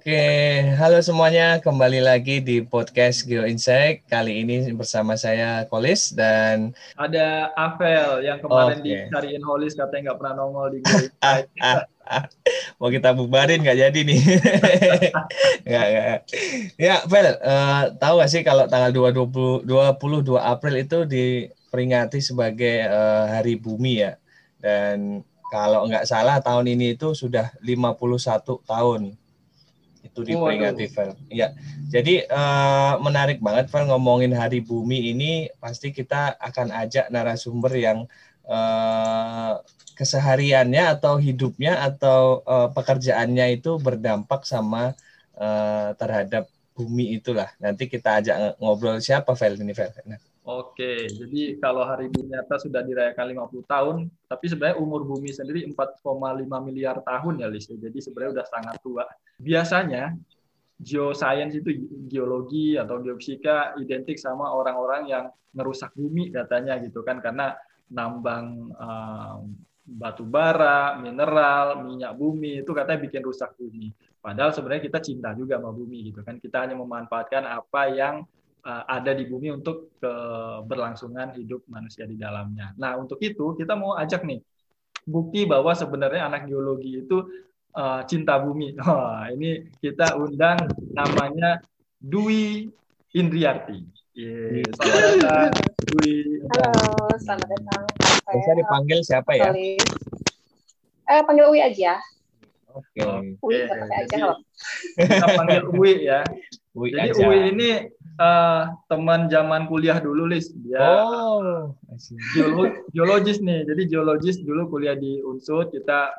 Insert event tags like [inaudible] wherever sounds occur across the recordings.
Oke, halo semuanya. Kembali lagi di podcast Geo Insight. Kali ini bersama saya Kolis dan ada Avel yang kemarin Oke. dicariin Holis katanya nggak pernah nongol di Geo Insight. [laughs] mau kita bubarin nggak jadi nih. [laughs] nggak, nggak. Ya, Vel, eh, tahu gak sih kalau tanggal 22, 22 April itu diperingati sebagai eh, Hari Bumi ya. Dan kalau nggak salah tahun ini itu sudah 51 tahun itu diperingati Vel. Ya, jadi eh, menarik banget Vel ngomongin Hari Bumi ini pasti kita akan ajak narasumber yang eh, kesehariannya atau hidupnya atau eh, pekerjaannya itu berdampak sama eh, terhadap bumi itulah. Nanti kita ajak ngobrol siapa Vel ini Vel. Nah, Oke, jadi kalau hari bumi nyata sudah dirayakan 50 tahun, tapi sebenarnya umur bumi sendiri 4,5 miliar tahun ya, Lis. Jadi sebenarnya udah sangat tua. Biasanya geoscience itu geologi atau geofisika identik sama orang-orang yang ngerusak bumi katanya gitu kan karena nambang um, batu bara, mineral, minyak bumi itu katanya bikin rusak bumi. Padahal sebenarnya kita cinta juga sama bumi gitu kan. Kita hanya memanfaatkan apa yang uh, ada di bumi untuk keberlangsungan hidup manusia di dalamnya. Nah, untuk itu kita mau ajak nih bukti bahwa sebenarnya anak geologi itu uh, cinta bumi. [laughs] Wah, ini kita undang namanya Dwi Indriarti. Yeah. Selamat datang, Dwi. Halo, selamat datang. bisa dipanggil siapa ya? Eh, panggil Uwi aja. Oke. Uwi, Oke, nggak pakai aja jadi- kalau. Kita panggil Uwi ya. Wi Jadi aja. Uwi ini uh, teman zaman kuliah dulu, Lis. Dia Oh, geolo- geologis nih. Jadi geologis dulu kuliah di Unsud. Kita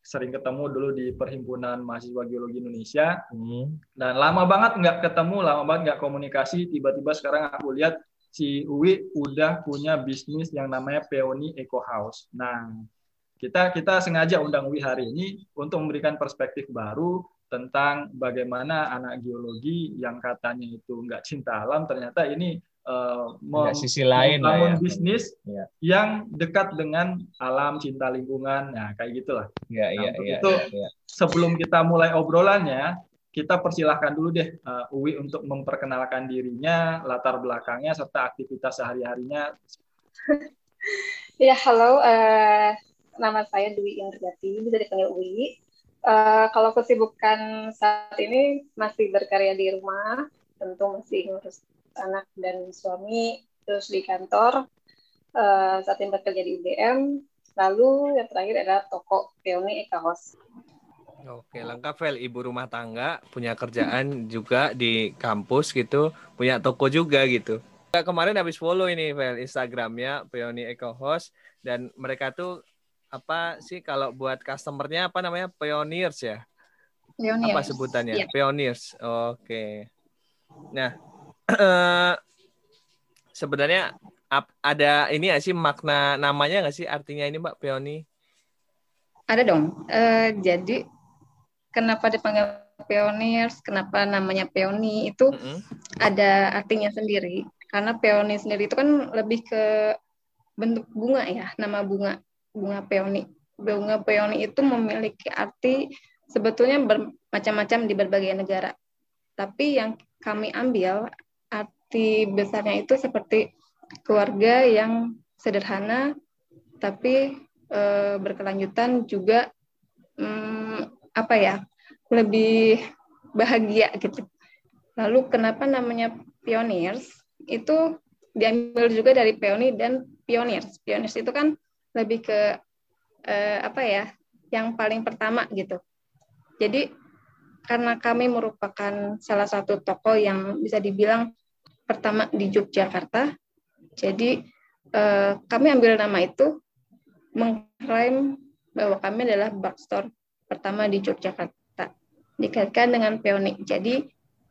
sering ketemu dulu di Perhimpunan Mahasiswa Geologi Indonesia. Hmm. Dan lama banget nggak ketemu, lama banget nggak komunikasi. Tiba-tiba sekarang aku lihat si Uwi udah punya bisnis yang namanya Peony Eco House. Nah, kita kita sengaja undang Uwi hari ini untuk memberikan perspektif baru tentang bagaimana anak geologi yang katanya itu nggak cinta alam, ternyata ini mem- sisi lain lah membangun ya. bisnis Ya. yang dekat dengan alam, cinta lingkungan, nah kayak gitulah. Iya, Nah, iya, untuk iya. itu, iya, iya. Sebelum kita mulai obrolannya, kita persilahkan dulu deh uh, Uwi untuk memperkenalkan dirinya, latar belakangnya, serta aktivitas sehari-harinya. [laughs] Ya, halo. eh, nama saya Dwi Indriati, bisa dipanggil Uwi. Eh, kalau kesibukan saat ini masih berkarya di rumah, tentu masih ngurus anak dan suami, terus di kantor. Eh, saat ini bekerja di UGM. Lalu yang terakhir adalah toko Peony Eka. Oke, lengkap Vel, ibu rumah tangga, punya kerjaan juga di kampus gitu, punya toko juga gitu. Kemarin habis follow ini Vel Instagramnya Peony Eco Host dan mereka tuh apa sih kalau buat customernya apa namanya pioneers ya? Peony Apa sebutannya? Iya. Pioneers. Oke. Nah, eh, [clears throat] sebenarnya ada ini nggak sih makna namanya nggak sih artinya ini Mbak Peony? Ada dong. Eh, jadi kenapa dipanggil pioneers, kenapa namanya peony itu Mm-mm. ada artinya sendiri. Karena peony sendiri itu kan lebih ke bentuk bunga ya, nama bunga bunga peony. Bunga peony itu memiliki arti sebetulnya bermacam-macam di berbagai negara. Tapi yang kami ambil arti besarnya itu seperti keluarga yang sederhana tapi eh, berkelanjutan juga hmm, apa ya lebih bahagia gitu. Lalu kenapa namanya pioneers? Itu diambil juga dari peony dan pioneers. Pioneers itu kan lebih ke eh, apa ya? Yang paling pertama gitu. Jadi karena kami merupakan salah satu toko yang bisa dibilang pertama di Yogyakarta, jadi eh, kami ambil nama itu mengklaim bahwa kami adalah bookstore pertama di Yogyakarta dikaitkan dengan peony. Jadi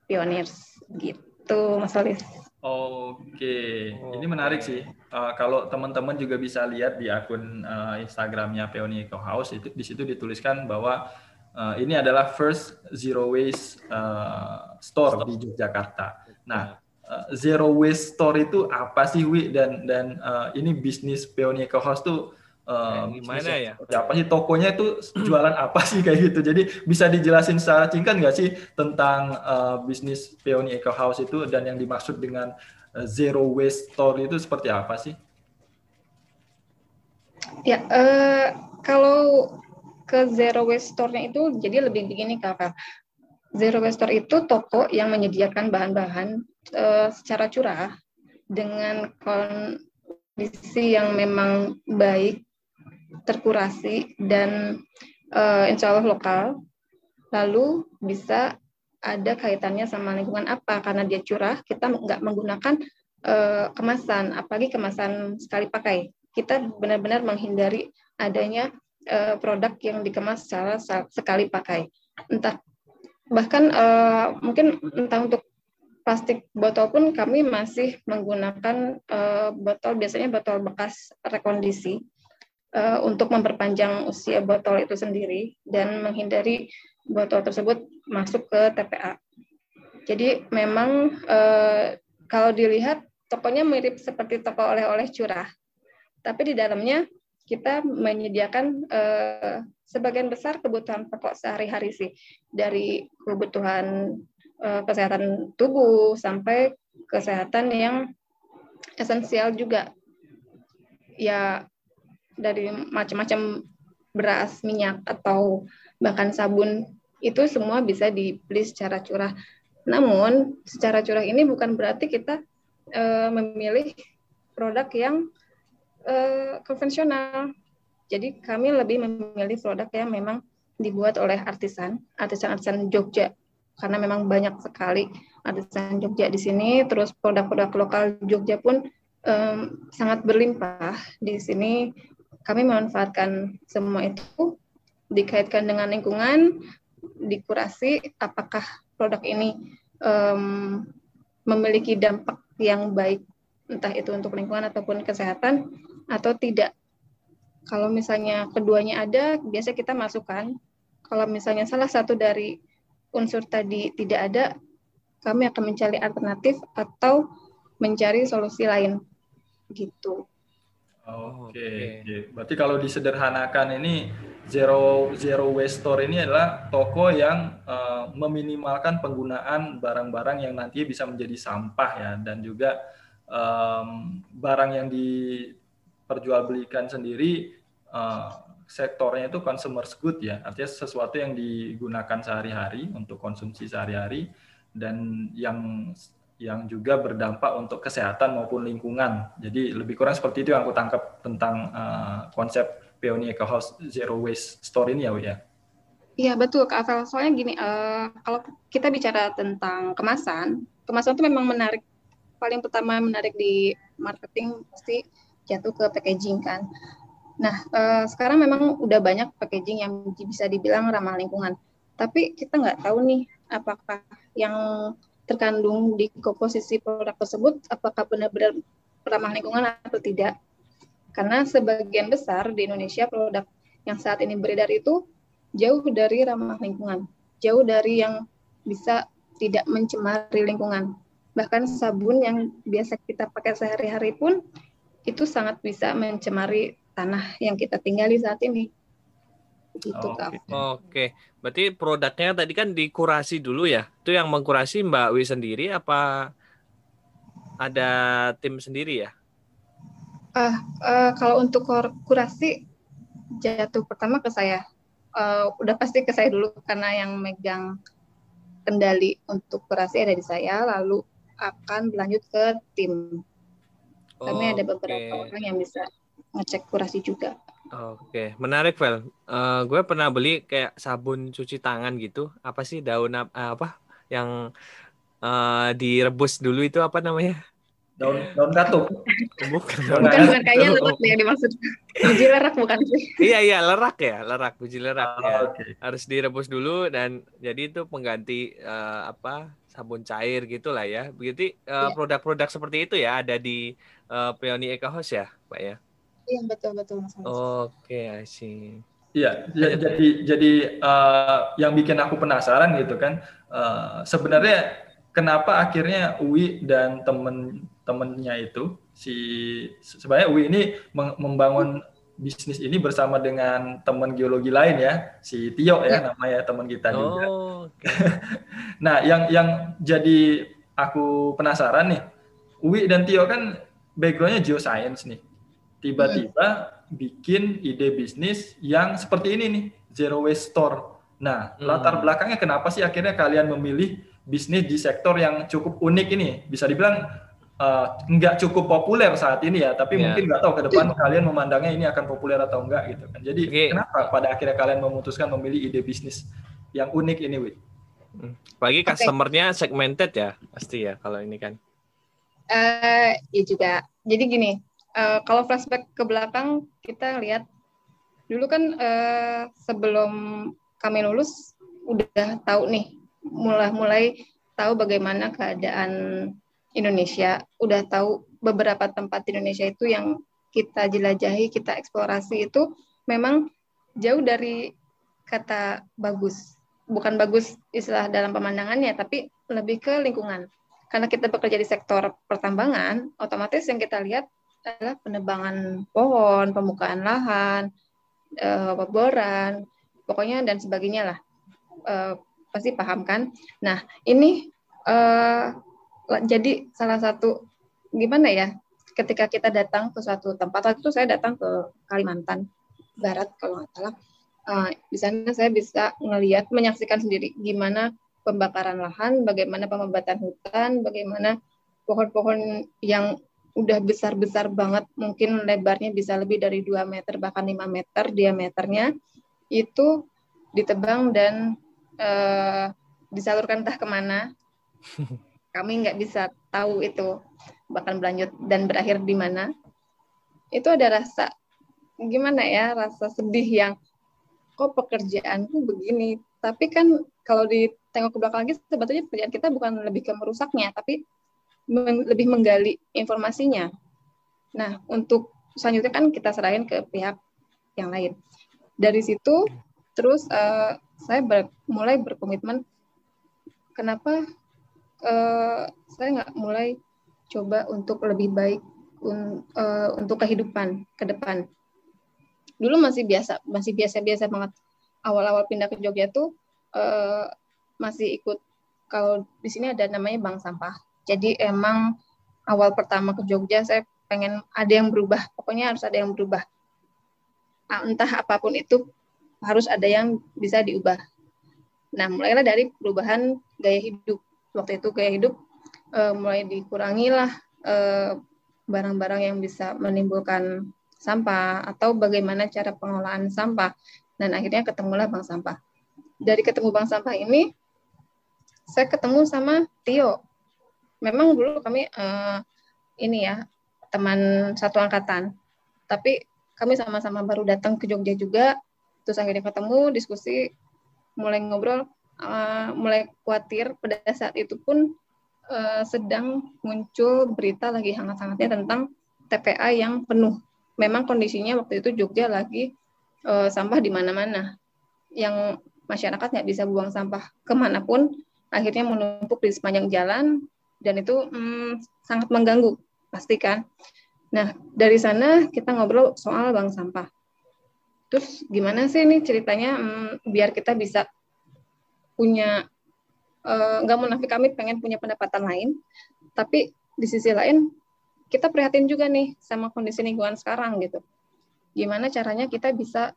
pioneers gitu, Mas Olis. Oke, ini menarik sih. Uh, kalau teman-teman juga bisa lihat di akun uh, Instagramnya Peony Eco House, itu di situ dituliskan bahwa uh, ini adalah first zero waste uh, store di Yogyakarta. Nah, uh, zero waste store itu apa sih, Wi? Dan dan uh, ini bisnis Peony Eco House tuh um, gimana ya? Apa sih tokonya itu jualan apa sih kayak gitu? Jadi bisa dijelasin secara singkat nggak sih tentang uh, bisnis Peony Eco House itu dan yang dimaksud dengan uh, zero waste store itu seperti apa sih? Ya, uh, kalau ke zero waste store-nya itu jadi lebih begini kakak. Zero waste store itu toko yang menyediakan bahan-bahan uh, secara curah dengan kondisi yang memang baik terkurasi dan uh, insya Allah lokal, lalu bisa ada kaitannya sama lingkungan apa? Karena dia curah kita nggak menggunakan uh, kemasan apalagi kemasan sekali pakai. Kita benar-benar menghindari adanya uh, produk yang dikemas secara sekali pakai. Entah bahkan uh, mungkin entah untuk plastik botol pun kami masih menggunakan uh, botol biasanya botol bekas rekondisi uh, untuk memperpanjang usia botol itu sendiri dan menghindari botol tersebut masuk ke TPA. Jadi memang uh, kalau dilihat tokonya mirip seperti toko oleh-oleh curah, tapi di dalamnya kita menyediakan uh, sebagian besar kebutuhan pokok sehari-hari sih dari kebutuhan uh, kesehatan tubuh sampai kesehatan yang esensial juga. Ya dari macam-macam beras, minyak atau bahkan sabun itu semua bisa dibeli secara curah. Namun secara curah ini bukan berarti kita e, memilih produk yang e, konvensional. Jadi kami lebih memilih produk yang memang dibuat oleh artisan, artisan-artisan Jogja karena memang banyak sekali artisan Jogja di sini. Terus produk-produk lokal Jogja pun um, sangat berlimpah di sini kami memanfaatkan semua itu dikaitkan dengan lingkungan, dikurasi apakah produk ini um, memiliki dampak yang baik entah itu untuk lingkungan ataupun kesehatan atau tidak. Kalau misalnya keduanya ada, biasa kita masukkan. Kalau misalnya salah satu dari unsur tadi tidak ada, kami akan mencari alternatif atau mencari solusi lain. Gitu. Oke, okay. okay. berarti kalau disederhanakan ini zero zero waste store ini adalah toko yang uh, meminimalkan penggunaan barang-barang yang nanti bisa menjadi sampah ya dan juga um, barang yang diperjualbelikan sendiri uh, sektornya itu consumer good ya, artinya sesuatu yang digunakan sehari-hari untuk konsumsi sehari-hari dan yang yang juga berdampak untuk kesehatan maupun lingkungan. Jadi lebih kurang seperti itu yang aku tangkap tentang uh, konsep Peony Eco House Zero Waste Store ini ya, Wi ya. Iya betul Kak Avel. Soalnya gini, uh, kalau kita bicara tentang kemasan, kemasan itu memang menarik. Paling pertama menarik di marketing pasti jatuh ke packaging kan. Nah uh, sekarang memang udah banyak packaging yang bisa dibilang ramah lingkungan. Tapi kita nggak tahu nih apakah yang terkandung di komposisi produk tersebut apakah benar-benar ramah lingkungan atau tidak. Karena sebagian besar di Indonesia produk yang saat ini beredar itu jauh dari ramah lingkungan, jauh dari yang bisa tidak mencemari lingkungan. Bahkan sabun yang biasa kita pakai sehari-hari pun itu sangat bisa mencemari tanah yang kita tinggali saat ini. Gitu, Oke. Oke. Berarti produknya tadi kan dikurasi dulu ya. Itu yang mengkurasi Mbak Wi sendiri apa ada tim sendiri ya? Uh, uh, kalau untuk kurasi jatuh pertama ke saya. Uh, udah pasti ke saya dulu karena yang megang kendali untuk kurasi ada di saya, lalu akan berlanjut ke tim. Kami oh, ada beberapa okay. orang yang bisa ngecek kurasi juga. Oke, menarik, Vel. Uh, gue pernah beli kayak sabun cuci tangan gitu. Apa sih daun uh, apa yang uh, direbus dulu itu apa namanya? Daun daun katuk. Bukan, bukan, bukan kayaknya lerak yang dimaksud. Biji lerak bukan sih? iya iya lerak ya, lerak biji lerak oh, ya. Okay. Harus direbus dulu dan jadi itu pengganti uh, apa sabun cair gitulah ya. Begitu uh, produk-produk seperti itu ya ada di uh, Peony Eka House ya, Pak ya. Iya betul betul mas. Oke, okay, I Iya, jadi jadi uh, yang bikin aku penasaran gitu kan, uh, sebenarnya kenapa akhirnya Uwi dan temen-temennya itu si sebenarnya Uwi ini membangun bisnis ini bersama dengan teman geologi lain ya, si Tio ya, ya. namanya teman kita oh, juga. [laughs] Okay. nah, yang yang jadi aku penasaran nih, Uwi dan Tio kan backgroundnya geoscience nih. Tiba-tiba hmm. bikin ide bisnis yang seperti ini nih, zero waste store. Nah, hmm. latar belakangnya kenapa sih akhirnya kalian memilih bisnis di sektor yang cukup unik ini? Bisa dibilang uh, nggak cukup populer saat ini ya, tapi yeah. mungkin nggak tahu ke depan kalian memandangnya ini akan populer atau enggak gitu kan. Jadi okay. kenapa pada akhirnya kalian memutuskan memilih ide bisnis yang unik ini, Wi? Hmm. Bagi customernya okay. segmented ya, pasti ya kalau ini kan. Uh, ya juga. Jadi gini, uh, kalau flashback ke belakang kita lihat dulu kan uh, sebelum kami lulus udah tahu nih, mulai-mulai tahu bagaimana keadaan Indonesia, udah tahu beberapa tempat di Indonesia itu yang kita jelajahi, kita eksplorasi itu memang jauh dari kata bagus. Bukan bagus istilah dalam pemandangannya, tapi lebih ke lingkungan. Karena kita bekerja di sektor pertambangan, otomatis yang kita lihat adalah penebangan pohon, pembukaan lahan, peboran, pokoknya dan sebagainya lah. Uh, pasti paham kan? Nah, ini uh, jadi salah satu gimana ya ketika kita datang ke suatu tempat waktu itu saya datang ke Kalimantan Barat kalau nggak salah uh, di sana saya bisa melihat menyaksikan sendiri gimana pembakaran lahan bagaimana pemebatan hutan bagaimana pohon-pohon yang udah besar-besar banget mungkin lebarnya bisa lebih dari 2 meter bahkan 5 meter diameternya itu ditebang dan uh, disalurkan entah ke mana. [laughs] Kami nggak bisa tahu itu bahkan berlanjut dan berakhir di mana. Itu ada rasa gimana ya rasa sedih yang kok pekerjaanku begini? Tapi kan kalau ditengok ke belakang lagi sebetulnya pekerjaan kita bukan lebih ke merusaknya tapi men lebih menggali informasinya nah untuk selanjutnya kan kita serahin ke pihak yang lain dari situ terus uh, saya ber mulai berkomitmen kenapa uh, saya nggak mulai coba untuk lebih baik un, uh, untuk kehidupan ke depan. Dulu masih biasa, masih biasa-biasa banget. Awal-awal pindah ke Jogja tuh uh, masih ikut kalau di sini ada namanya bank sampah. Jadi emang awal pertama ke Jogja saya pengen ada yang berubah. Pokoknya harus ada yang berubah. Entah apa pun itu harus ada yang bisa diubah. Nah, mulailah dari perubahan gaya hidup waktu itu gaya hidup uh, mulai dikurangi lah barang barang-barang yang bisa menimbulkan sampah atau bagaimana cara pengelolaan sampah dan akhirnya ketemulah bank sampah dari ketemu bank sampah ini saya ketemu sama Tio memang dulu kami uh, ini ya teman satu angkatan tapi kami sama-sama baru datang ke Jogja juga terus akhirnya ketemu diskusi mulai ngobrol uh, mulai khawatir pada saat itu pun uh, sedang muncul berita lagi hangat-hangatnya tentang TPA yang penuh. Memang kondisinya waktu itu Jogja lagi uh, sampah di mana-mana. Yang masyarakat nggak bisa buang sampah ke mana pun, akhirnya menumpuk di sepanjang jalan, dan itu hmm, sangat mengganggu, pasti kan. Nah, dari sana kita ngobrol soal bank sampah. Terus gimana sih ini ceritanya hmm, biar kita bisa punya eh, nggak uh, munafik kami pengen punya pendapatan lain, tapi di sisi lain kita prihatin juga nih sama kondisi lingkungan sekarang gitu. Gimana caranya kita bisa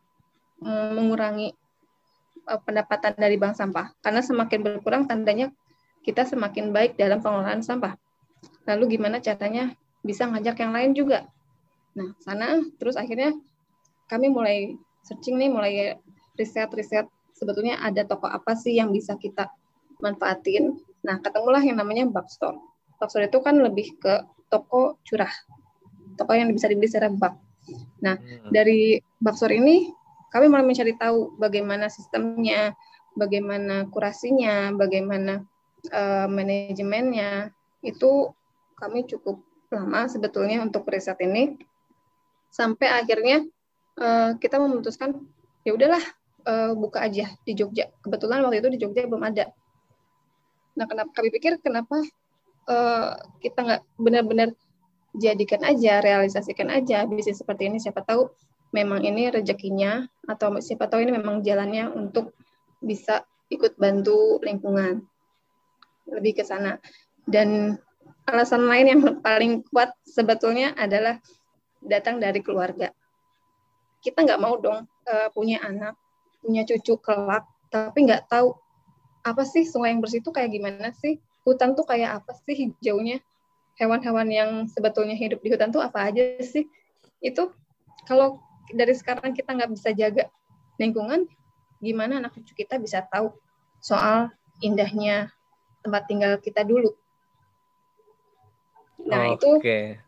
um, mengurangi uh, pendapatan dari bank sampah? Karena semakin berkurang tandanya kita semakin baik dalam pengelolaan sampah. Lalu gimana caranya bisa ngajak yang lain juga? Nah, sana terus akhirnya kami mulai searching nih, mulai riset-riset sebetulnya ada toko apa sih yang bisa kita manfaatin. Nah, ketemulah yang namanya Bakstore. Bakstore itu kan lebih ke toko curah, toko yang bisa dibeli secara bak. Nah, hmm. dari Bakstore ini kami mulai mencari tahu bagaimana sistemnya, bagaimana kurasinya, bagaimana uh, manajemennya. Itu kami cukup lama sebetulnya untuk riset ini sampai akhirnya uh, kita memutuskan ya udahlah uh, buka aja di Jogja. Kebetulan waktu itu di Jogja belum ada. Nah, kenapa kami pikir kenapa uh, kita nggak benar-benar jadikan aja, realisasikan aja bisnis seperti ini. Siapa tahu memang ini rezekinya atau siapa tahu ini memang jalannya untuk bisa ikut bantu lingkungan lebih ke sana. Dan alasan lain yang paling kuat sebetulnya adalah datang dari keluarga. Kita nggak mau dong uh, punya anak punya cucu kelak tapi nggak tahu apa sih sungai yang bersih itu kayak gimana sih? Hutan tuh kayak apa sih hijaunya? Hewan-hewan yang sebetulnya hidup di hutan tuh apa aja sih? Itu kalau dari sekarang kita nggak bisa jaga lingkungan gimana anak cucu kita bisa tahu soal indahnya tempat tinggal kita dulu nah okay. itu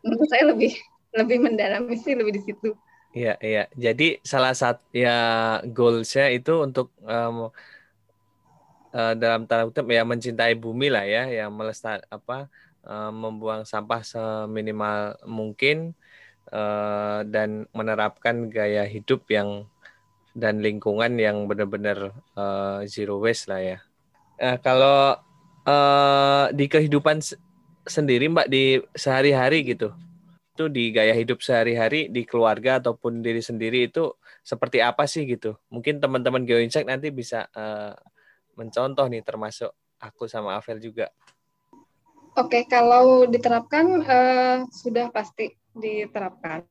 menurut saya lebih [laughs] lebih mendalami sih lebih di situ Iya, iya. Jadi salah satu ya goalsnya itu untuk um, uh, dalam tanda kutip ya mencintai bumi lah ya, yang melestar apa uh, membuang sampah seminimal mungkin uh, dan menerapkan gaya hidup yang dan lingkungan yang benar-benar uh, zero waste lah ya. Uh, kalau uh, di kehidupan sendiri Mbak di sehari-hari gitu, itu di gaya hidup sehari-hari di keluarga ataupun diri sendiri itu seperti apa sih gitu. Mungkin teman-teman GeoInsight nanti bisa uh, mencontoh nih termasuk aku sama Avel juga. Oke, kalau diterapkan uh, sudah pasti diterapkan.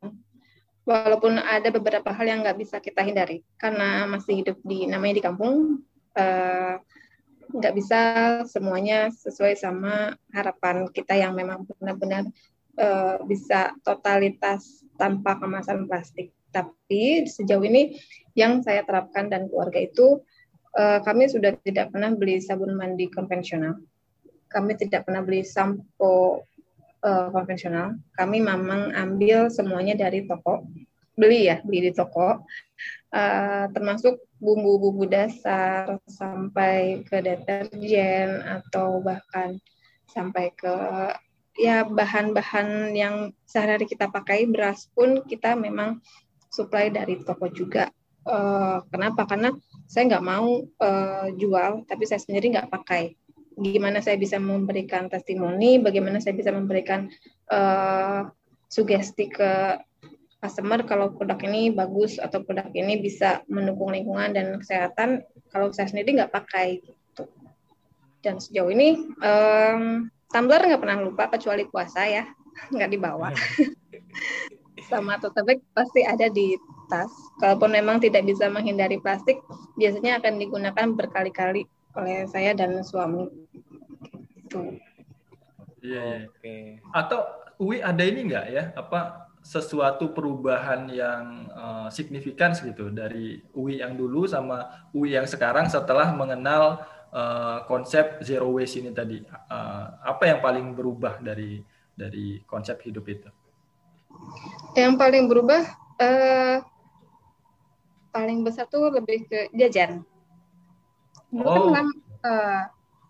Walaupun ada beberapa hal yang nggak bisa kita hindari karena masih hidup di namanya di kampung, uh, nggak bisa semuanya sesuai sama harapan kita yang memang benar-benar uh, bisa totalitas tanpa kemasan plastik. Tapi sejauh ini yang saya terapkan dan keluarga itu uh, kami sudah tidak pernah beli sabun mandi konvensional. Kami tidak pernah beli sampo uh, konvensional. Kami memang ambil semuanya dari toko. Beli ya, beli di toko. Uh, termasuk bumbu-bumbu dasar sampai ke deterjen atau bahkan sampai ke ya bahan-bahan yang sehari-hari kita pakai beras pun kita memang supply dari toko juga. Uh, kenapa? Karena saya nggak mau uh, jual, tapi saya sendiri nggak pakai. Gimana saya bisa memberikan testimoni? Bagaimana saya bisa memberikan uh, sugesti ke customer kalau produk ini bagus atau produk ini bisa mendukung lingkungan dan kesehatan. Kalau saya sendiri nggak pakai. Gitu. Dan sejauh ini um, tumbler nggak pernah lupa kecuali puasa ya [laughs] nggak dibawa [laughs] sama tote bag pasti ada di tas kalaupun memang tidak bisa menghindari plastik biasanya akan digunakan berkali-kali oleh saya dan suami gitu. Iya, Oke. Atau Uwi ada ini nggak ya? Apa sesuatu perubahan yang uh, signifikan gitu dari Uwi yang dulu sama Uwi yang sekarang setelah mengenal uh, konsep zero waste ini tadi uh, apa yang paling berubah dari dari konsep hidup itu? Yang paling berubah uh, paling besar tuh lebih ke jajan. Dulu kan oh. kan uh,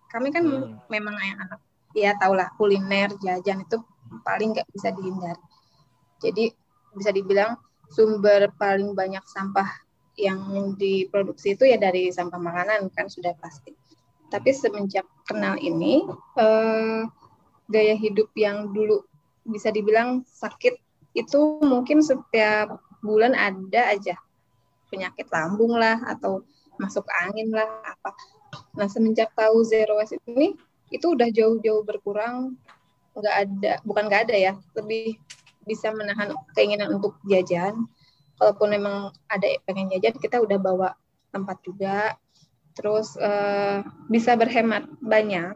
kami kan hmm. memang anak ya tahulah kuliner jajan itu paling nggak bisa dihindari. Jadi bisa dibilang sumber paling banyak sampah yang diproduksi itu ya dari sampah makanan kan sudah pasti. Tapi semenjak kenal ini, eh, gaya hidup yang dulu bisa dibilang sakit itu mungkin setiap bulan ada aja penyakit lambung lah atau masuk angin lah apa. Nah semenjak tahu zero waste ini itu udah jauh-jauh berkurang, nggak ada, bukan nggak ada ya, lebih bisa menahan keinginan untuk jajan. Kalaupun memang ada pengen jajan, kita udah bawa tempat juga. Terus uh, bisa berhemat banyak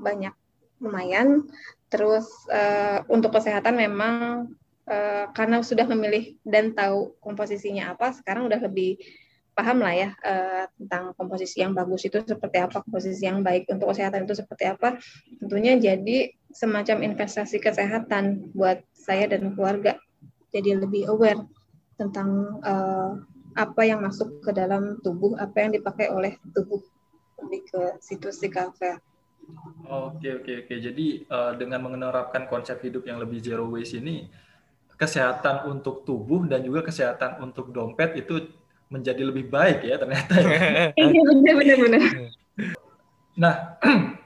banyak lumayan. Terus uh, untuk kesehatan memang uh, karena sudah memilih dan tahu komposisinya apa sekarang udah lebih paham lah ya uh, tentang komposisi yang bagus itu seperti apa komposisi yang baik untuk kesehatan itu seperti apa. Tentunya jadi semacam investasi kesehatan buat saya dan keluarga jadi lebih aware tentang uh, apa yang masuk ke dalam tubuh, apa yang dipakai oleh tubuh lebih ke situ sih kafe. Oke oke oke. Jadi uh, dengan menerapkan konsep hidup yang lebih zero waste ini, kesehatan untuk tubuh dan juga kesehatan untuk dompet itu menjadi lebih baik ya ternyata. [laughs] Iya benar benar Nah, [clears throat]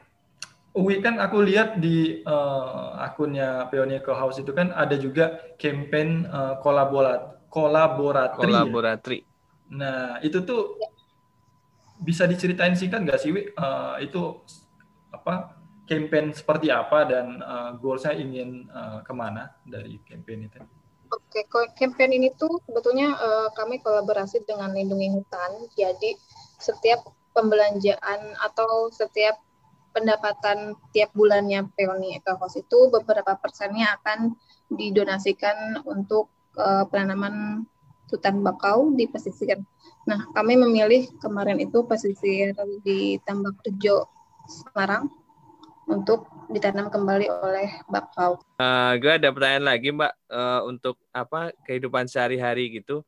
Uwi kan aku lihat di uh, akunnya Pioneer House itu kan ada juga campaign uh, kolaborat kolaboratri. Kolaboratri. Ya? Nah, itu tuh bisa diceritain singkat nggak sih, Wi? Uh, itu apa campaign seperti apa dan uh, goal saya ingin uh, ke mana dari campaign itu? Oke, campaign ini tuh sebetulnya uh, kami kolaborasi dengan Lindungi Hutan. Jadi setiap pembelanjaan atau setiap pendapatan tiap bulannya Peoni Ecohouse itu beberapa persennya akan didonasikan untuk uh, penanaman hutan bakau di pesisir. Nah, kami memilih kemarin itu pesisir di Tambak Rejo, Semarang untuk ditanam kembali oleh bakau. Uh, gue ada pertanyaan lagi, Mbak, uh, untuk apa kehidupan sehari-hari gitu.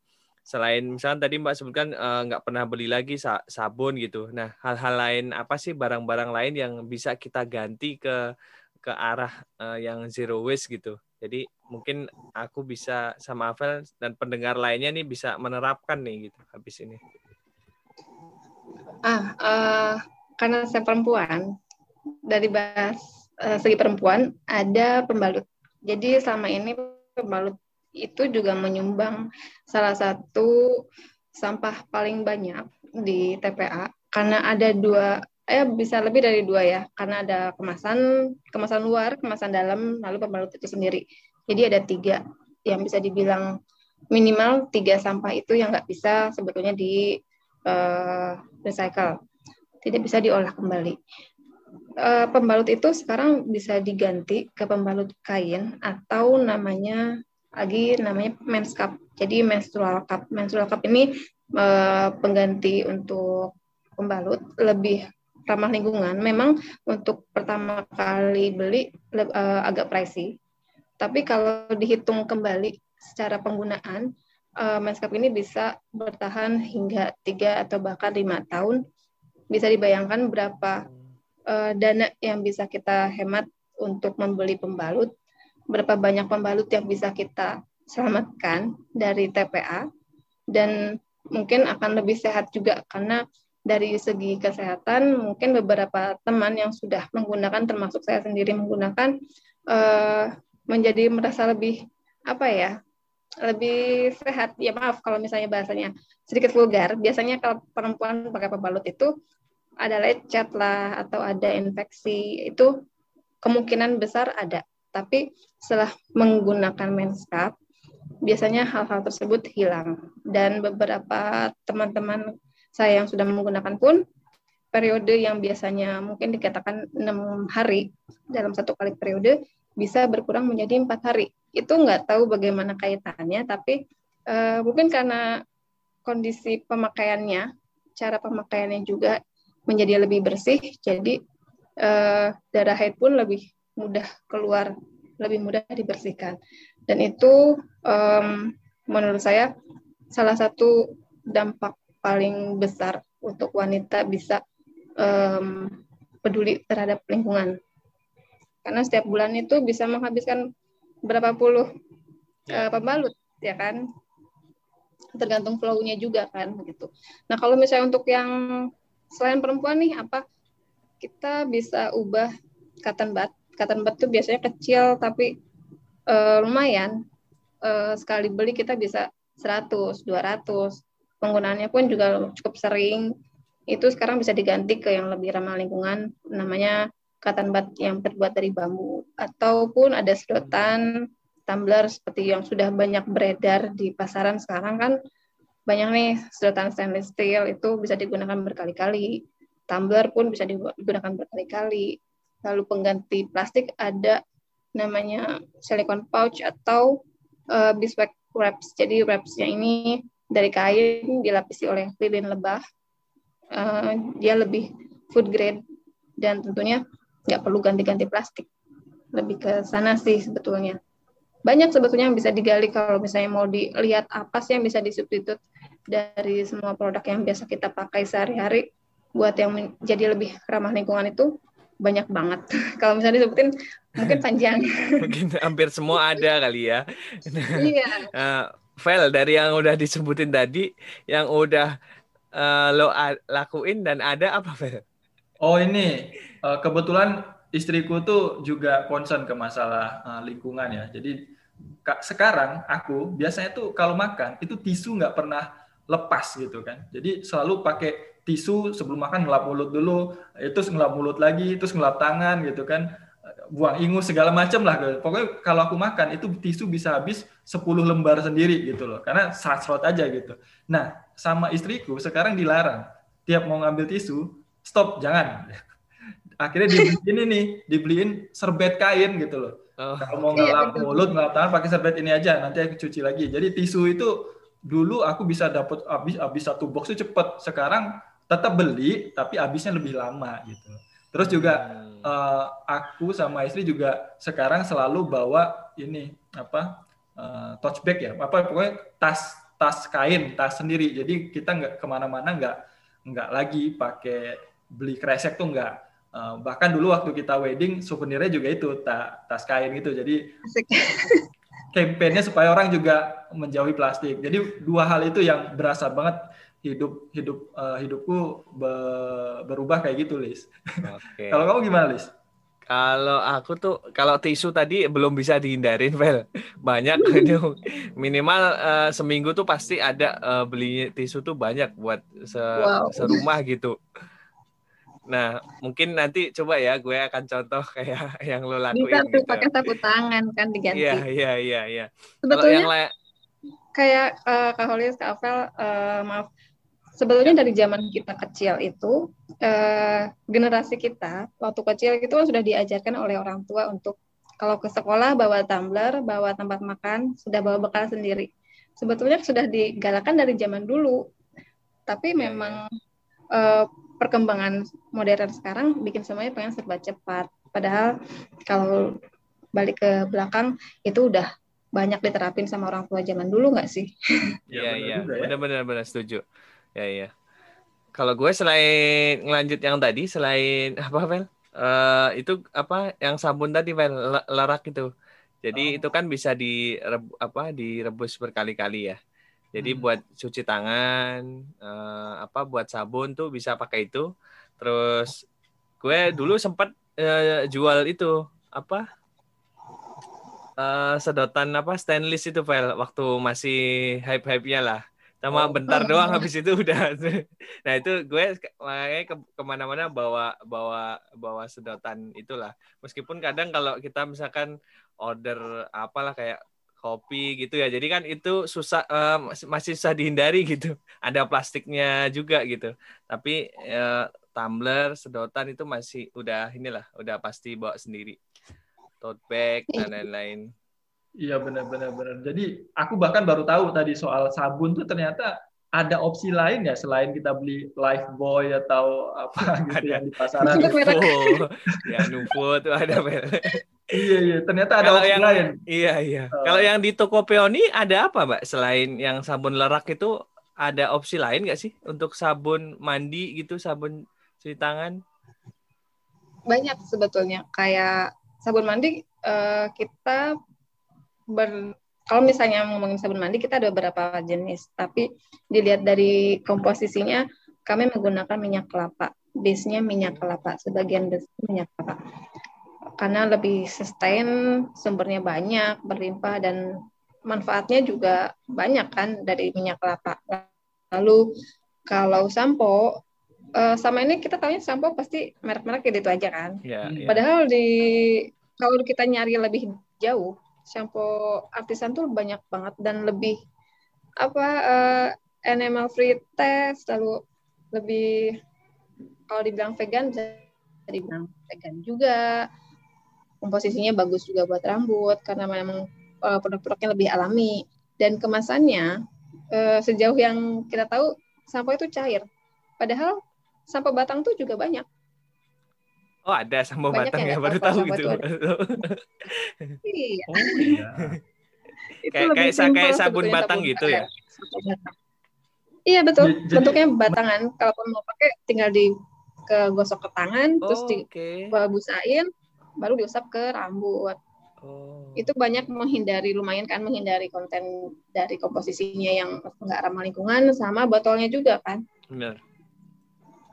Selain misalnya tadi Mbak sebutkan nggak uh, pernah beli lagi sabun gitu. Nah, hal-hal lain apa sih barang-barang lain yang bisa kita ganti ke ke arah uh, yang zero waste gitu? Jadi mungkin aku bisa sama Avel dan pendengar lainnya nih bisa menerapkan nih gitu habis ini. Ah, uh, karena saya perempuan, dari bahas uh, segi perempuan ada pembalut. Jadi selama ini pembalut itu juga menyumbang salah satu sampah paling banyak di TPA karena ada dua eh bisa lebih dari dua ya. Karena ada kemasan kemasan luar kemasan dalam lalu pembalut itu sendiri. Jadi ada tiga yang bisa dibilang minimal tiga sampah itu yang nggak bisa sebetulnya di uh, recycle. Tidak bisa diolah kembali. Uh, pembalut itu sekarang bisa diganti ke pembalut kain atau namanya lagi namanya men's cup jadi menstrual cup menstrual cup ini uh, pengganti untuk pembalut lebih ramah lingkungan. Memang untuk pertama kali beli uh, agak pricey, tapi kalau dihitung kembali secara penggunaan, uh, Manscaped ini bisa bertahan hingga tiga atau bahkan lima tahun. Bisa dibayangkan berapa uh, dana yang bisa kita hemat untuk membeli pembalut, berapa banyak pembalut yang bisa kita selamatkan dari TPA, dan mungkin akan lebih sehat juga karena dari segi kesehatan mungkin beberapa teman yang sudah menggunakan termasuk saya sendiri menggunakan uh, menjadi merasa lebih apa ya lebih sehat. Ya maaf kalau misalnya bahasanya sedikit vulgar. Biasanya kalau perempuan pakai pembalut itu ada lecet lah atau ada infeksi. Itu kemungkinan besar ada tapi setelah menggunakan menskap biasanya hal-hal tersebut hilang dan beberapa teman-teman saya yang sudah menggunakan pun periode yang biasanya mungkin dikatakan enam hari dalam satu kali periode bisa berkurang menjadi empat hari. Itu nggak tahu bagaimana kaitannya, tapi uh, mungkin karena kondisi pemakaiannya, cara pemakaiannya juga menjadi lebih bersih, jadi uh, darah haid pun lebih mudah keluar, lebih mudah dibersihkan. Dan itu um, menurut saya salah satu dampak paling besar untuk wanita bisa um, peduli terhadap lingkungan. Karena setiap bulan itu bisa menghabiskan berapa puluh uh, pembalut, ya kan? Tergantung flow-nya juga kan, gitu. Nah kalau misalnya untuk yang selain perempuan nih, apa kita bisa ubah cotton bud. Cotton bud itu biasanya kecil tapi uh, lumayan. Uh, sekali beli kita bisa 100, 200 penggunaannya pun juga cukup sering. Itu sekarang bisa diganti ke yang lebih ramah lingkungan, namanya cotton bud yang terbuat dari bambu. Ataupun ada sedotan, tumbler seperti yang sudah banyak beredar di pasaran sekarang kan banyak nih sedotan stainless steel itu bisa digunakan berkali-kali. Tumbler pun bisa digunakan berkali-kali. Lalu pengganti plastik ada namanya silicone pouch atau uh, beeswax wraps. Jadi wrapsnya ini dari kain dilapisi oleh lilin lebah. Uh, dia lebih food grade dan tentunya nggak perlu ganti-ganti plastik. Lebih ke sana sih sebetulnya. Banyak sebetulnya yang bisa digali kalau misalnya mau dilihat apa sih yang bisa disubstitut dari semua produk yang biasa kita pakai sehari-hari buat yang menjadi lebih ramah lingkungan itu banyak banget. [laughs] Kalau misalnya disebutin mungkin [laughs] panjang. mungkin hampir semua ada kali ya. [laughs] Iya. uh, Vel dari yang udah disebutin tadi, yang udah uh, lo lakuin dan ada apa Vel? Oh ini uh, kebetulan istriku tuh juga concern ke masalah uh, lingkungan ya. Jadi sekarang aku biasanya tuh kalau makan itu tisu nggak pernah lepas gitu kan. Jadi selalu pakai tisu sebelum makan ngelap mulut dulu, itu ngelap mulut lagi, terus ngelap tangan gitu kan. Buang ingus segala macam lah. Pokoknya kalau aku makan itu tisu bisa habis 10 lembar sendiri gitu loh. Karena serot aja gitu. Nah, sama istriku sekarang dilarang. Tiap mau ngambil tisu, stop, jangan. [laughs] Akhirnya dibeliin ini, dibeliin serbet kain gitu loh. Oh. Kalau mau iya, ngelap mulut, ngelap tangan pakai serbet ini aja, nanti aku cuci lagi. Jadi tisu itu dulu aku bisa dapat habis habis satu box itu cepet sekarang tetap beli tapi habisnya lebih lama gitu. Terus juga hmm. uh, aku sama istri juga sekarang selalu bawa ini apa uh, touch bag ya. Apa pokoknya tas tas kain tas sendiri. Jadi kita nggak ke mana-mana nggak nggak lagi pakai beli kresek tuh nggak. Uh, bahkan dulu waktu kita wedding souvenirnya juga itu ta, tas kain gitu. Jadi kampanye supaya orang juga menjauhi plastik. Jadi dua hal itu yang berasa banget hidup hidup uh, hidupku be, berubah kayak gitu, Lis. Okay. [laughs] kalau kamu gimana, Lis? Kalau aku tuh kalau tisu tadi belum bisa dihindarin, [laughs] Vel. Banyak [laughs] itu minimal uh, seminggu tuh pasti ada uh, beli tisu tuh banyak buat se wow. serumah gitu. Nah, mungkin nanti coba ya gue akan contoh kayak yang lo lakuin. Bisa tuh gitu. pakai sapu tangan kan diganti. Iya, iya, iya, iya. Sebetulnya yang kayak uh, Kak Holis, Kak Avel, uh, maaf. Sebetulnya dari zaman kita kecil itu uh, generasi kita waktu kecil itu kan sudah diajarkan oleh orang tua untuk kalau ke sekolah bawa tumbler, bawa tempat makan, sudah bawa bekal sendiri. Sebetulnya sudah digalakkan dari zaman dulu. Tapi iya, iya. memang uh, perkembangan modern sekarang bikin semuanya pengen serba cepat. Padahal kalau balik ke belakang itu udah banyak diterapin sama orang tua zaman dulu nggak sih? [laughs] Iya iya, ya. benar-benar benar setuju. Ya iya. Kalau gue selain ngelanjut yang tadi, selain [laughs] apa Vel? Uh, itu apa yang sabun tadi Vel larak itu. Jadi oh. itu kan bisa di apa direbus berkali-kali ya. Jadi hmm. buat cuci tangan, uh, apa buat sabun tuh bisa pakai itu. Terus gue dulu sempat uh, jual itu apa uh, sedotan apa stainless itu file waktu masih hype-hype-nya lah. Sama oh. bentar doang habis itu udah. [laughs] nah itu gue makanya ke, ke mana-mana bawa bawa bawa sedotan itulah. Meskipun kadang kalau kita misalkan order apalah kayak kopi gitu ya. Jadi kan itu susah uh, masih susah dihindari gitu. [laughs] Ada plastiknya juga gitu. Tapi uh, tumbler, sedotan itu masih udah inilah, udah pasti bawa sendiri. Tote bag dan lain-lain. Iya benar-benar benar. Jadi aku bahkan baru tahu tadi soal sabun tuh ternyata ada opsi lain ya selain kita beli life boy atau apa [laughs] gitu ada. yang di pasaran. ya Nuvo tuh ada. iya iya ternyata ada opsi yang, lain. Iya iya. Uh, Kalau yang di toko peoni ada apa mbak selain yang sabun lerak itu ada opsi lain nggak sih untuk sabun mandi gitu sabun cuci tangan? Banyak sebetulnya kayak sabun mandi uh, kita ber kalau misalnya ngomongin sabun mandi kita ada beberapa jenis, tapi dilihat dari komposisinya kami menggunakan minyak kelapa. Base-nya minyak kelapa, sebagian base minyak kelapa. Karena lebih sustain, sumbernya banyak, berlimpah dan manfaatnya juga banyak kan dari minyak kelapa. Lalu kalau sampo uh, sama ini kita tahunya sampo pasti merek-merek gitu aja kan. Yeah, yeah. Padahal di kalau kita nyari lebih jauh shampoo artisan tuh banyak banget dan lebih apa uh, animal free test lalu lebih kalau dibilang vegan bisa dibilang vegan juga. Komposisinya bagus juga buat rambut karena memang uh, produk-produknya lebih alami. Dan kemasannya uh, sejauh yang kita tahu sampo itu cair. Padahal sampo batang tuh juga banyak Oh ada sama batang ya, baru tahu gitu. [laughs] iya. Oh, iya. kayak kayak kayak sabun batang gitu ya. Iya betul. Jadi, Bentuknya batangan. Kalaupun mau pakai tinggal di ke gosok ke tangan, oh, terus dibusain, baru diusap ke rambut. Oh. Itu banyak menghindari lumayan kan menghindari konten dari komposisinya yang enggak ramah lingkungan sama botolnya juga kan. Benar.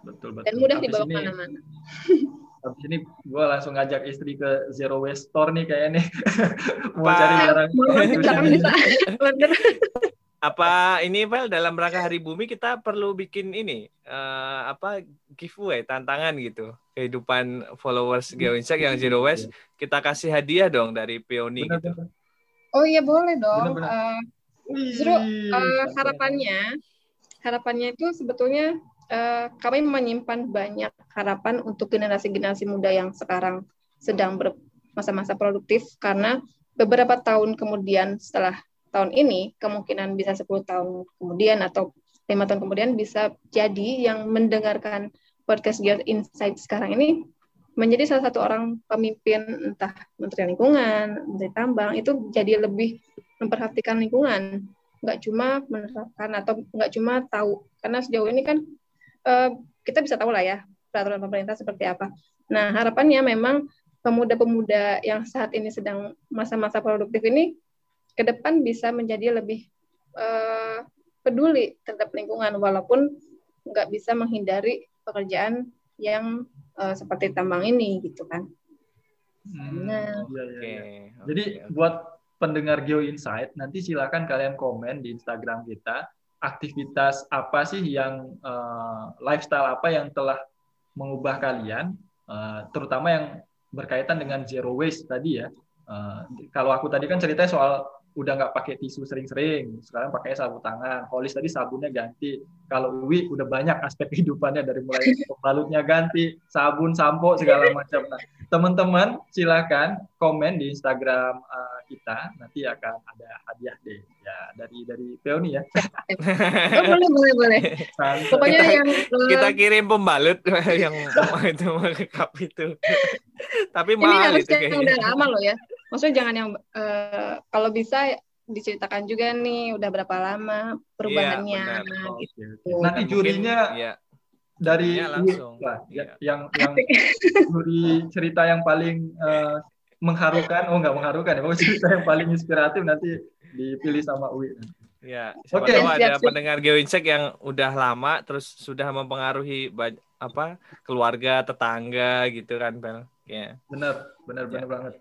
Betul betul. Dan mudah dibawa ke mana-mana. [laughs] Habis ini gue langsung ngajak istri ke Zero Waste Store nih kayaknya nih. [laughs] Mau cari barang. apa ini Val dalam rangka Hari Bumi kita perlu bikin ini uh, apa giveaway tantangan gitu kehidupan followers GeoInsect yang Zero Waste kita kasih hadiah dong dari Peony benar, gitu. Benar. Oh iya boleh dong. Benar, benar. Uh, justru uh, harapannya harapannya itu sebetulnya uh, kami menyimpan banyak harapan untuk generasi-generasi muda yang sekarang sedang bermasa-masa produktif karena beberapa tahun kemudian setelah tahun ini kemungkinan bisa 10 tahun kemudian atau lima tahun kemudian bisa jadi yang mendengarkan podcast Gear Insight sekarang ini menjadi salah satu orang pemimpin entah menteri lingkungan, menteri tambang itu jadi lebih memperhatikan lingkungan, nggak cuma menerapkan atau nggak cuma tahu. Karena sejauh ini kan kita bisa tahu lah ya peraturan pemerintah seperti apa. Nah harapannya memang pemuda-pemuda yang saat ini sedang masa-masa produktif ini ke depan bisa menjadi lebih uh, peduli terhadap lingkungan walaupun nggak bisa menghindari pekerjaan yang uh, seperti tambang ini gitu kan. Hmm, nah, iya, iya, iya. Jadi okay. buat pendengar Geo Insight nanti silakan kalian komen di Instagram kita aktivitas apa sih yang uh, lifestyle apa yang telah mengubah kalian uh, terutama yang berkaitan dengan zero waste tadi ya. Uh, kalau aku tadi kan ceritanya soal udah nggak pakai tisu sering-sering, sekarang pakai sabun tangan. Holis tadi sabunnya ganti. Kalau Wi udah banyak aspek [laughs] kehidupannya dari mulai pembalutnya ganti, sabun, sampo segala macam. Nah, teman-teman silakan komen di Instagram uh, kita, nanti akan ada hadiah deh ya dari dari Peoni ya. oh, boleh boleh boleh. Pokoknya kita, yang uh, kita kirim pembalut [laughs] yang itu cup itu. Tapi mahal ini harus itu yang udah lama loh ya maksudnya jangan yang uh, kalau bisa diceritakan juga nih udah berapa lama perubahannya ya, gitu. Nanti jurinya ya. dari ya, langsung lah, ya. yang yang [laughs] juri cerita yang paling uh, mengharukan, oh nggak mengharukan ya, pokoknya cerita yang paling inspiratif nanti dipilih sama Uwi. Ya, Oke, okay. ada siap, pendengar GeoInsect yang udah lama terus sudah mempengaruhi apa keluarga, tetangga gitu kan, Bel. Ya. Benar, benar, benar ya. banget.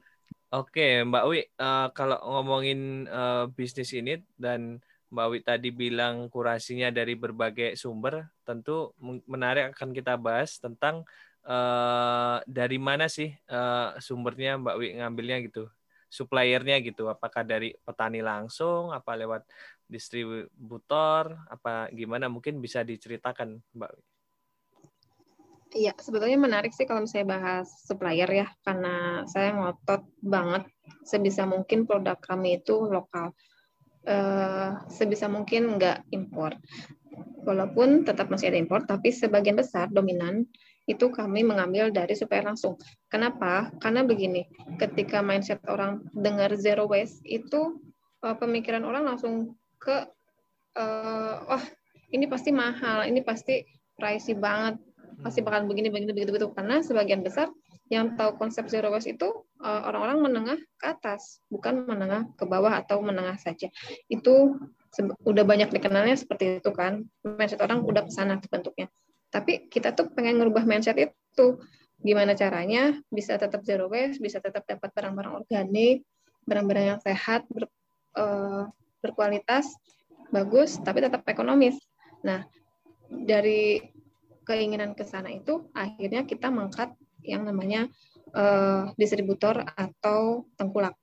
Oke, Mbak Wi, uh, kalau ngomongin uh, bisnis ini dan Mbak Wi tadi bilang kurasinya dari berbagai sumber, tentu menarik akan kita bahas tentang uh, dari mana sih uh, sumbernya Mbak Wi ngambilnya gitu, suppliernya gitu, apakah dari petani langsung, apa lewat distributor, apa gimana mungkin bisa diceritakan Mbak Wi. Iya, sebetulnya menarik sih kalau misalnya bahas supplier ya, karena saya ngotot banget sebisa mungkin produk kami itu lokal. Uh, sebisa mungkin nggak impor. Walaupun tetap masih ada impor, tapi sebagian besar dominan itu kami mengambil dari supplier langsung. Kenapa? Karena begini, ketika mindset orang dengar zero waste itu uh, pemikiran orang langsung ke, uh, wah ini pasti mahal, ini pasti pricey banget, pasti bakal begini begini begitu begitu. Karena sebagian besar yang tahu konsep zero waste itu eh, orang-orang menengah ke atas bukan menengah ke bawah atau menengah saja. Itu udah banyak dikenalnya seperti itu kan. Mindset orang udah ke sana bentuknya. Tapi kita tuh pengen ngerubah mindset itu. Gimana caranya bisa tetap zero waste bisa tetap dapat barang-barang organik barang-barang yang sehat ber, uh, berkualitas bagus tapi tetap ekonomis. Nah dari keinginan ke sana itu akhirnya kita mengangkat yang namanya uh, distributor atau tengkulak.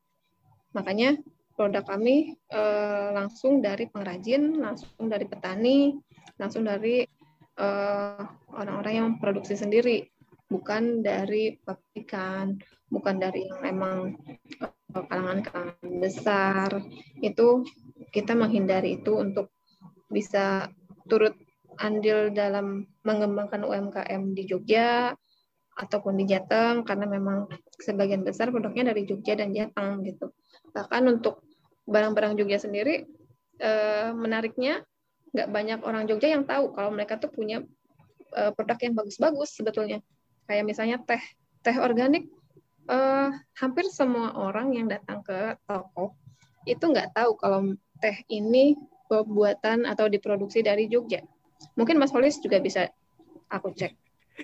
Makanya produk kami uh, langsung dari pengrajin, langsung dari petani, langsung dari eh, orang-orang uh, yang produksi sendiri, bukan dari pabrikan, bukan dari yang memang kalangan-kalangan besar. Itu kita menghindari itu untuk bisa turut andil dalam mengembangkan UMKM di Jogja ataupun di Jateng karena memang sebagian besar produknya dari Jogja dan Jateng gitu. Bahkan untuk barang-barang Jogja sendiri eh, menariknya nggak banyak orang Jogja yang tahu kalau mereka tuh punya eh, produk yang bagus-bagus sebetulnya. Kayak misalnya teh, teh organik eh, hampir semua orang yang datang ke toko itu nggak tahu kalau teh ini buatan atau diproduksi dari Jogja Mungkin Mas Holis juga bisa aku cek.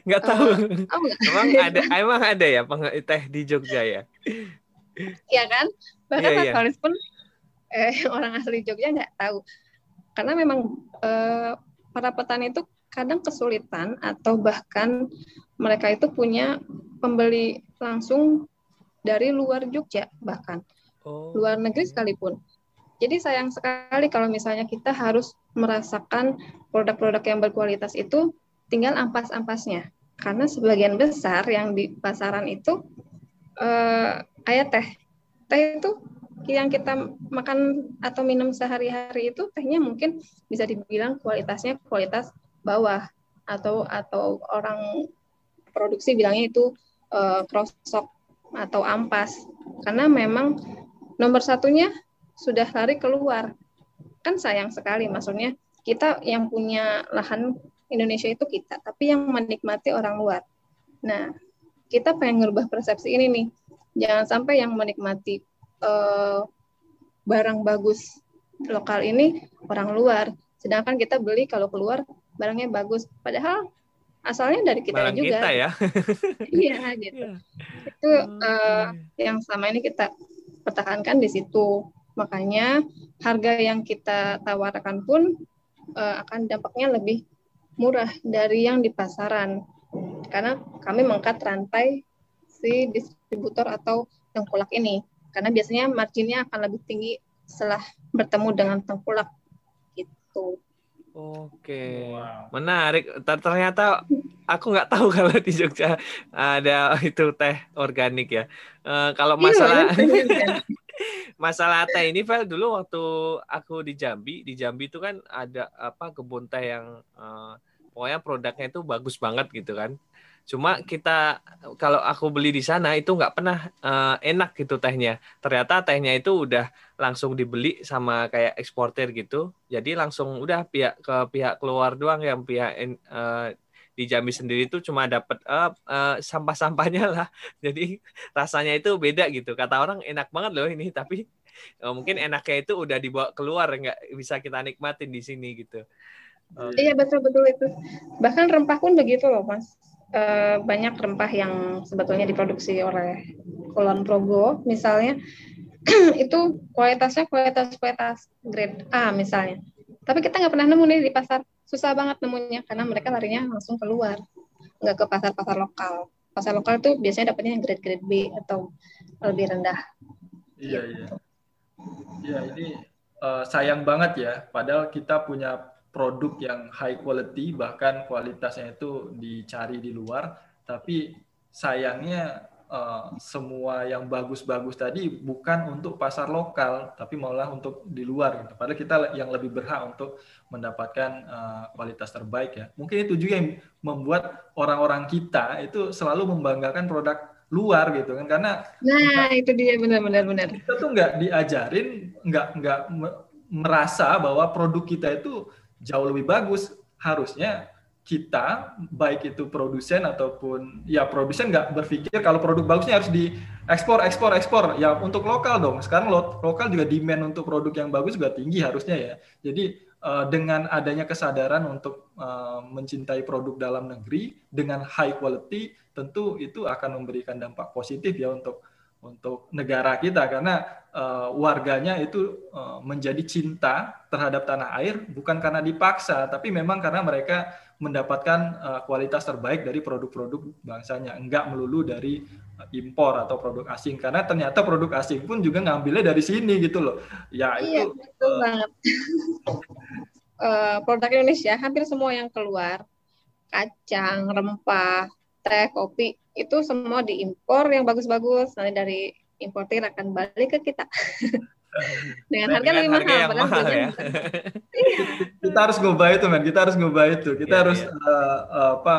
Nggak tahu. Uh, emang ada emang ada ya teh di Jogja ya? Iya kan? Bahkan yeah, yeah. pun eh, [laughs] orang asli Jogja nggak tahu. Karena memang eh, para petani itu kadang kesulitan atau bahkan mereka itu punya pembeli langsung dari luar Jogja bahkan oh. luar negeri sekalipun. Jadi sayang sekali kalau misalnya kita harus merasakan produk-produk yang berkualitas itu tinggal ampas-ampasnya. Karena sebagian besar yang di pasaran itu eh, ayat teh. Teh itu yang kita makan atau minum sehari-hari itu tehnya mungkin bisa dibilang kualitasnya kualitas bawah atau atau orang produksi bilangnya itu uh, krosok atau ampas karena memang nomor satunya sudah lari keluar kan sayang sekali maksudnya kita yang punya lahan Indonesia itu kita tapi yang menikmati orang luar nah kita pengen ngerubah persepsi ini nih jangan sampai yang menikmati uh, barang bagus lokal ini orang luar sedangkan kita beli kalau keluar barangnya bagus padahal asalnya dari kita Barang juga. Kita ya. [laughs] iya gitu. Yeah. Itu uh, yang selama ini kita pertahankan di situ. Makanya harga yang kita tawarkan pun uh, akan dampaknya lebih murah dari yang di pasaran. Karena kami mengangkat rantai si distributor atau tengkulak ini. Karena biasanya marginnya akan lebih tinggi setelah bertemu dengan tengkulak gitu. Oke, wow. menarik. Ternyata aku nggak tahu [laughs] kalau di Jogja ada itu teh organik ya. Uh, kalau iya, [laughs] masalah teh ini, Vel, dulu waktu aku di Jambi, di Jambi itu kan ada apa kebun teh yang uh, pokoknya produknya itu bagus banget gitu kan. Cuma kita kalau aku beli di sana itu nggak pernah uh, enak gitu tehnya. Ternyata tehnya itu udah langsung dibeli sama kayak eksportir gitu. Jadi langsung udah pihak ke pihak keluar doang yang pihak uh, di Jambi sendiri itu cuma dapat uh, uh, sampah-sampahnya lah. [laughs] Jadi rasanya itu beda gitu. Kata orang enak banget loh ini, tapi uh, mungkin enaknya itu udah dibawa keluar nggak bisa kita nikmatin di sini gitu. Iya betul betul itu. Bahkan rempah pun begitu loh mas uh, banyak rempah yang sebetulnya diproduksi oleh Kulon Progo misalnya [clears throat] itu kualitasnya kualitas kualitas grade A misalnya tapi kita nggak pernah nemu nih di pasar susah banget nemunya karena mereka larinya langsung keluar nggak ke pasar-pasar lokal. Pasar lokal itu biasanya dapatnya yang grade grade B atau lebih rendah. Iya iya. Iya ini uh, sayang banget ya. Padahal kita punya produk yang high quality bahkan kualitasnya itu dicari di luar tapi sayangnya uh, semua yang bagus-bagus tadi bukan untuk pasar lokal tapi malah untuk di luar gitu. padahal kita yang lebih berhak untuk mendapatkan uh, kualitas terbaik ya. Mungkin itu juga yang membuat orang-orang kita itu selalu membanggakan produk luar gitu kan. Karena nah itu dia. Benar-benar benar kita tuh nggak diajarin nggak nggak merasa bahwa produk kita itu jauh lebih bagus. Harusnya kita baik itu produsen ataupun ya produsen nggak berpikir kalau produk bagusnya harus diekspor ekspor ekspor. Ya untuk lokal dong. Sekarang lo, lokal juga demand untuk produk yang bagus juga tinggi harusnya ya. Jadi uh, dengan adanya kesadaran untuk uh, mencintai produk dalam negeri dengan high quality tentu itu akan memberikan dampak positif ya untuk untuk negara kita. Karena uh, warganya itu uh, menjadi cinta terhadap tanah air bukan karena dipaksa tapi memang karena mereka mendapatkan uh, kualitas terbaik dari produk-produk bangsanya. Enggak melulu dari impor atau produk asing. Karena ternyata produk asing pun juga ngambilnya dari sini gitu loh. Ya iya, itu betul uh, banget. Uh, [laughs] produk Indonesia hampir semua yang keluar kacang rempah teh kopi itu semua diimpor yang bagus-bagus nanti dari importir akan balik ke kita [laughs] dengan harga lebih mahal, yang mahal ya. [laughs] kita harus ngubah itu men kita harus ngubah itu kita yeah, harus yeah. Uh, uh, apa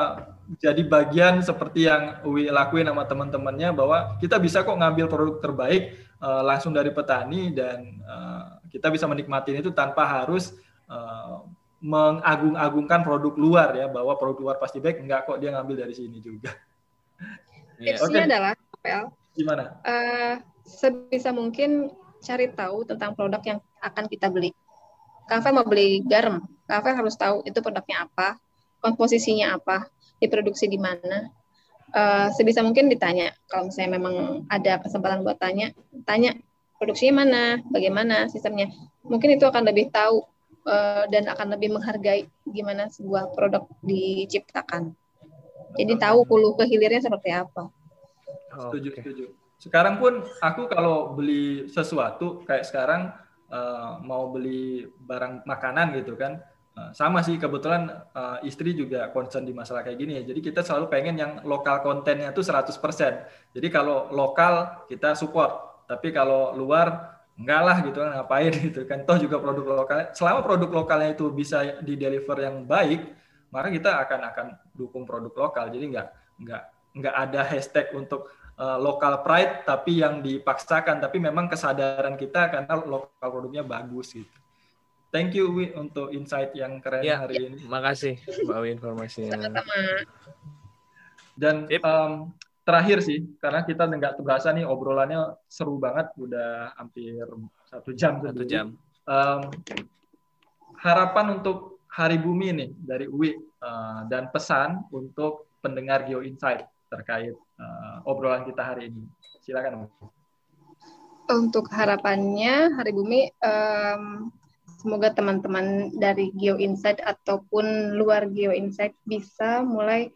jadi bagian seperti yang Uwi lakuin sama teman-temannya bahwa kita bisa kok ngambil produk terbaik uh, langsung dari petani dan uh, kita bisa menikmati itu tanpa harus uh, mengagung-agungkan produk luar ya bahwa produk luar pasti baik enggak kok dia ngambil dari sini juga. Tipsnya okay. adalah Pel. Gimana? Uh, sebisa mungkin cari tahu tentang produk yang akan kita beli. Kafe mau beli garam, kafe harus tahu itu produknya apa. komposisinya apa, diproduksi di mana. Uh, sebisa mungkin ditanya. Kalau misalnya memang ada kesempatan buat tanya, tanya produksinya mana, bagaimana sistemnya. Mungkin itu akan lebih tahu uh, dan akan lebih menghargai gimana sebuah produk diciptakan. Jadi tahu hulu ke hilirnya seperti apa. Setuju, okay. setuju. Sekarang pun aku kalau beli sesuatu kayak sekarang uh, mau beli barang makanan gitu kan, Eh, sama sih kebetulan uh, istri juga concern di masalah kayak gini ya. Jadi kita selalu pengen yang lokal kontennya itu 100%. Jadi kalau lokal kita support, tapi kalau luar enggak lah gitu kan ngapain [laughs] gitu kan. Toh juga produk lokal. Selama produk lokalnya itu bisa di deliver yang baik, maka kita akan akan dukung produk lokal. Jadi enggak enggak enggak ada hashtag untuk uh, local pride tapi yang dipaksakan tapi memang kesadaran kita karena lokal produknya bagus gitu. Thank you Wi untuk insight yang keren ya, hari ya. ini. Makasih Mbak Wi informasinya. Sama-sama. Dan yep. um, terakhir sih, karena kita nggak terasa nih obrolannya seru banget, udah hampir satu jam. Satu jam. Um, harapan untuk Hari Bumi nih dari Wi uh, dan pesan untuk pendengar Geo Insight terkait uh, obrolan kita hari ini. Silakan. Untuk harapannya Hari Bumi um, Semoga teman-teman dari Geo Insight ataupun luar Geo Insight bisa mulai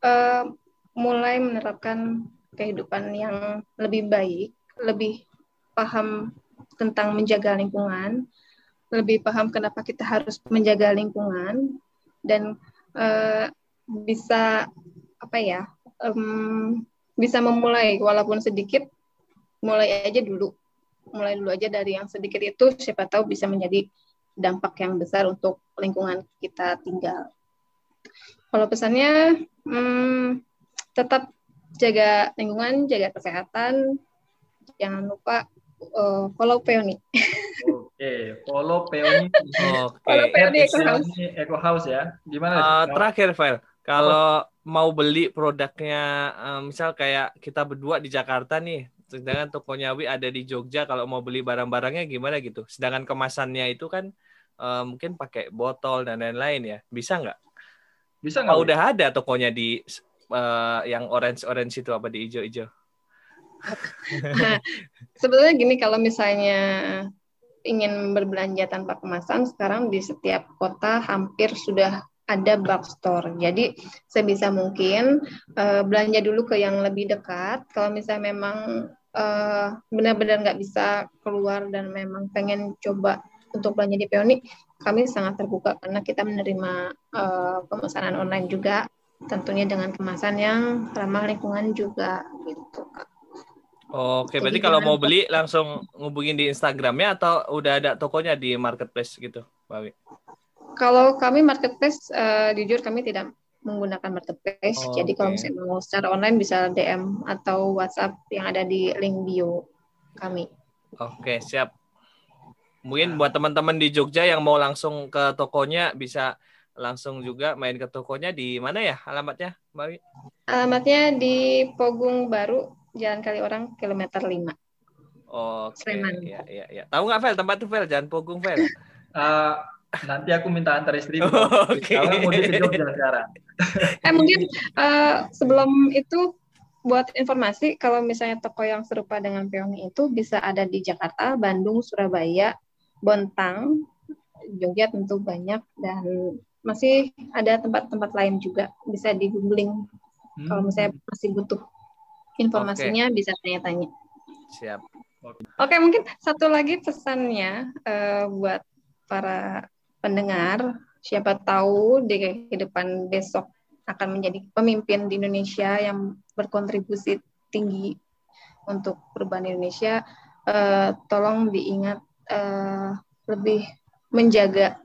uh, mulai menerapkan kehidupan yang lebih baik, lebih paham tentang menjaga lingkungan, lebih paham kenapa kita harus menjaga lingkungan dan uh, bisa apa ya um, bisa memulai walaupun sedikit mulai aja dulu mulai dulu aja dari yang sedikit itu siapa tahu bisa menjadi dampak yang besar untuk lingkungan kita tinggal. Kalau pesannya, hmm, tetap jaga lingkungan, jaga kesehatan, jangan lupa uh, follow Peoni. [laughs] Oke, follow Peoni. Oke. Follow Peoni Eco House. Eco House ya. Gimana? Uh, terakhir, File. Kalau mau beli produknya, um, misal kayak kita berdua di Jakarta nih, sedangkan tokonya Wi ada di Jogja, kalau mau beli barang-barangnya gimana gitu? Sedangkan kemasannya itu kan uh, mungkin pakai botol dan lain-lain ya. Bisa nggak? Bisa nggak? Oh, udah ada tokonya di uh, yang orange-orange itu apa di hijau-hijau? [laughs] nah, sebetulnya gini kalau misalnya ingin berbelanja tanpa kemasan sekarang di setiap kota hampir sudah ada box store. Jadi sebisa mungkin uh, belanja dulu ke yang lebih dekat. Kalau misalnya memang uh, benar-benar nggak bisa keluar dan memang pengen coba untuk belanja di Peoni kami sangat terbuka karena kita menerima uh, pemesanan online juga tentunya dengan kemasan yang ramah lingkungan juga gitu Kak. Oke, berarti kalau mau beli langsung ngubungin di Instagramnya atau udah ada tokonya di marketplace gitu, Mbak Kalau kami marketplace, uh, jujur kami tidak menggunakan marketplace. Oh, Jadi okay. kalau misalnya mau secara online bisa DM atau WhatsApp yang ada di link bio kami. Oke, siap. Mungkin buat teman-teman di Jogja yang mau langsung ke tokonya bisa langsung juga main ke tokonya di mana ya alamatnya, Mbak Wi? Alamatnya di Pogung Baru, Jalan Kali Orang, kilometer 5. Oh, Oke, okay. ya, ya, ya. Tahu nggak, Vel? Tempat tuh, Vel? Jalan Pogung, Vel? Uh, [laughs] nanti aku minta antar istri. [laughs] Oh, Oke. Okay. Kalau mau di Jogja sekarang. [laughs] eh, mungkin uh, sebelum itu buat informasi, kalau misalnya toko yang serupa dengan Peoni itu bisa ada di Jakarta, Bandung, Surabaya, Bontang, Jogja tentu banyak dan masih ada tempat-tempat lain juga bisa di googling hmm. kalau misalnya masih butuh informasinya okay. bisa tanya-tanya. Siap. Oke okay, mungkin satu lagi pesannya uh, buat para pendengar siapa tahu di kehidupan besok akan menjadi pemimpin di Indonesia yang berkontribusi tinggi untuk perubahan Indonesia. Uh, tolong diingat uh, lebih menjaga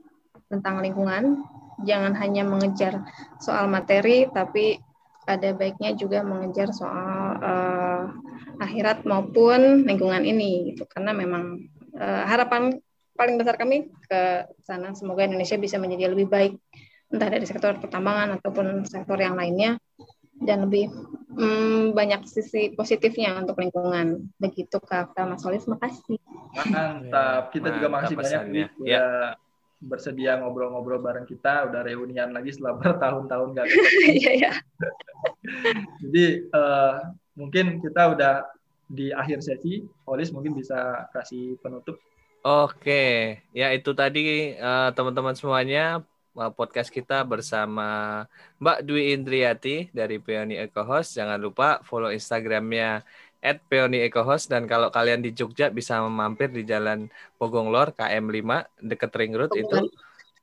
tentang lingkungan, jangan hanya mengejar soal materi, tapi ada baiknya juga mengejar soal uh, akhirat maupun lingkungan ini, gitu. Karena memang uh, harapan paling besar kami ke sana, semoga Indonesia bisa menjadi lebih baik, entah dari sektor pertambangan ataupun sektor yang lainnya, dan lebih hmm, banyak sisi positifnya untuk lingkungan. Begitu Kak Mas Solis, makasih. Mantap. Kita Mantap juga makasih banyak ya. udah bersedia ngobrol-ngobrol bareng kita, udah reunian lagi setelah [laughs] bertahun-tahun nggak [laughs] Iya, iya. Jadi uh, mungkin kita udah di akhir sesi, Olis mungkin bisa kasih penutup. Oke, ya itu tadi uh, teman-teman semuanya podcast kita bersama Mbak Dwi Indriati dari Peoni Eco Host. Jangan lupa follow Instagramnya at Peoni Eco Host dan kalau kalian di Jogja bisa mampir di Jalan Pogong Lor KM 5 deket Ring Road Pogong. itu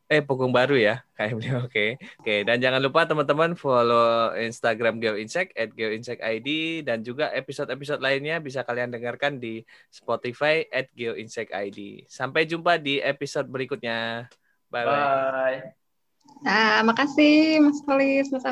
eh Pogong Baru ya KM 5 [laughs] oke okay. oke okay. dan jangan lupa teman-teman follow Instagram GeoInsect at GeoInsect ID dan juga episode-episode lainnya bisa kalian dengarkan di Spotify at GeoInsect ID sampai jumpa di episode berikutnya bye bye, bye. Nah, makasih Mas Polis, Mas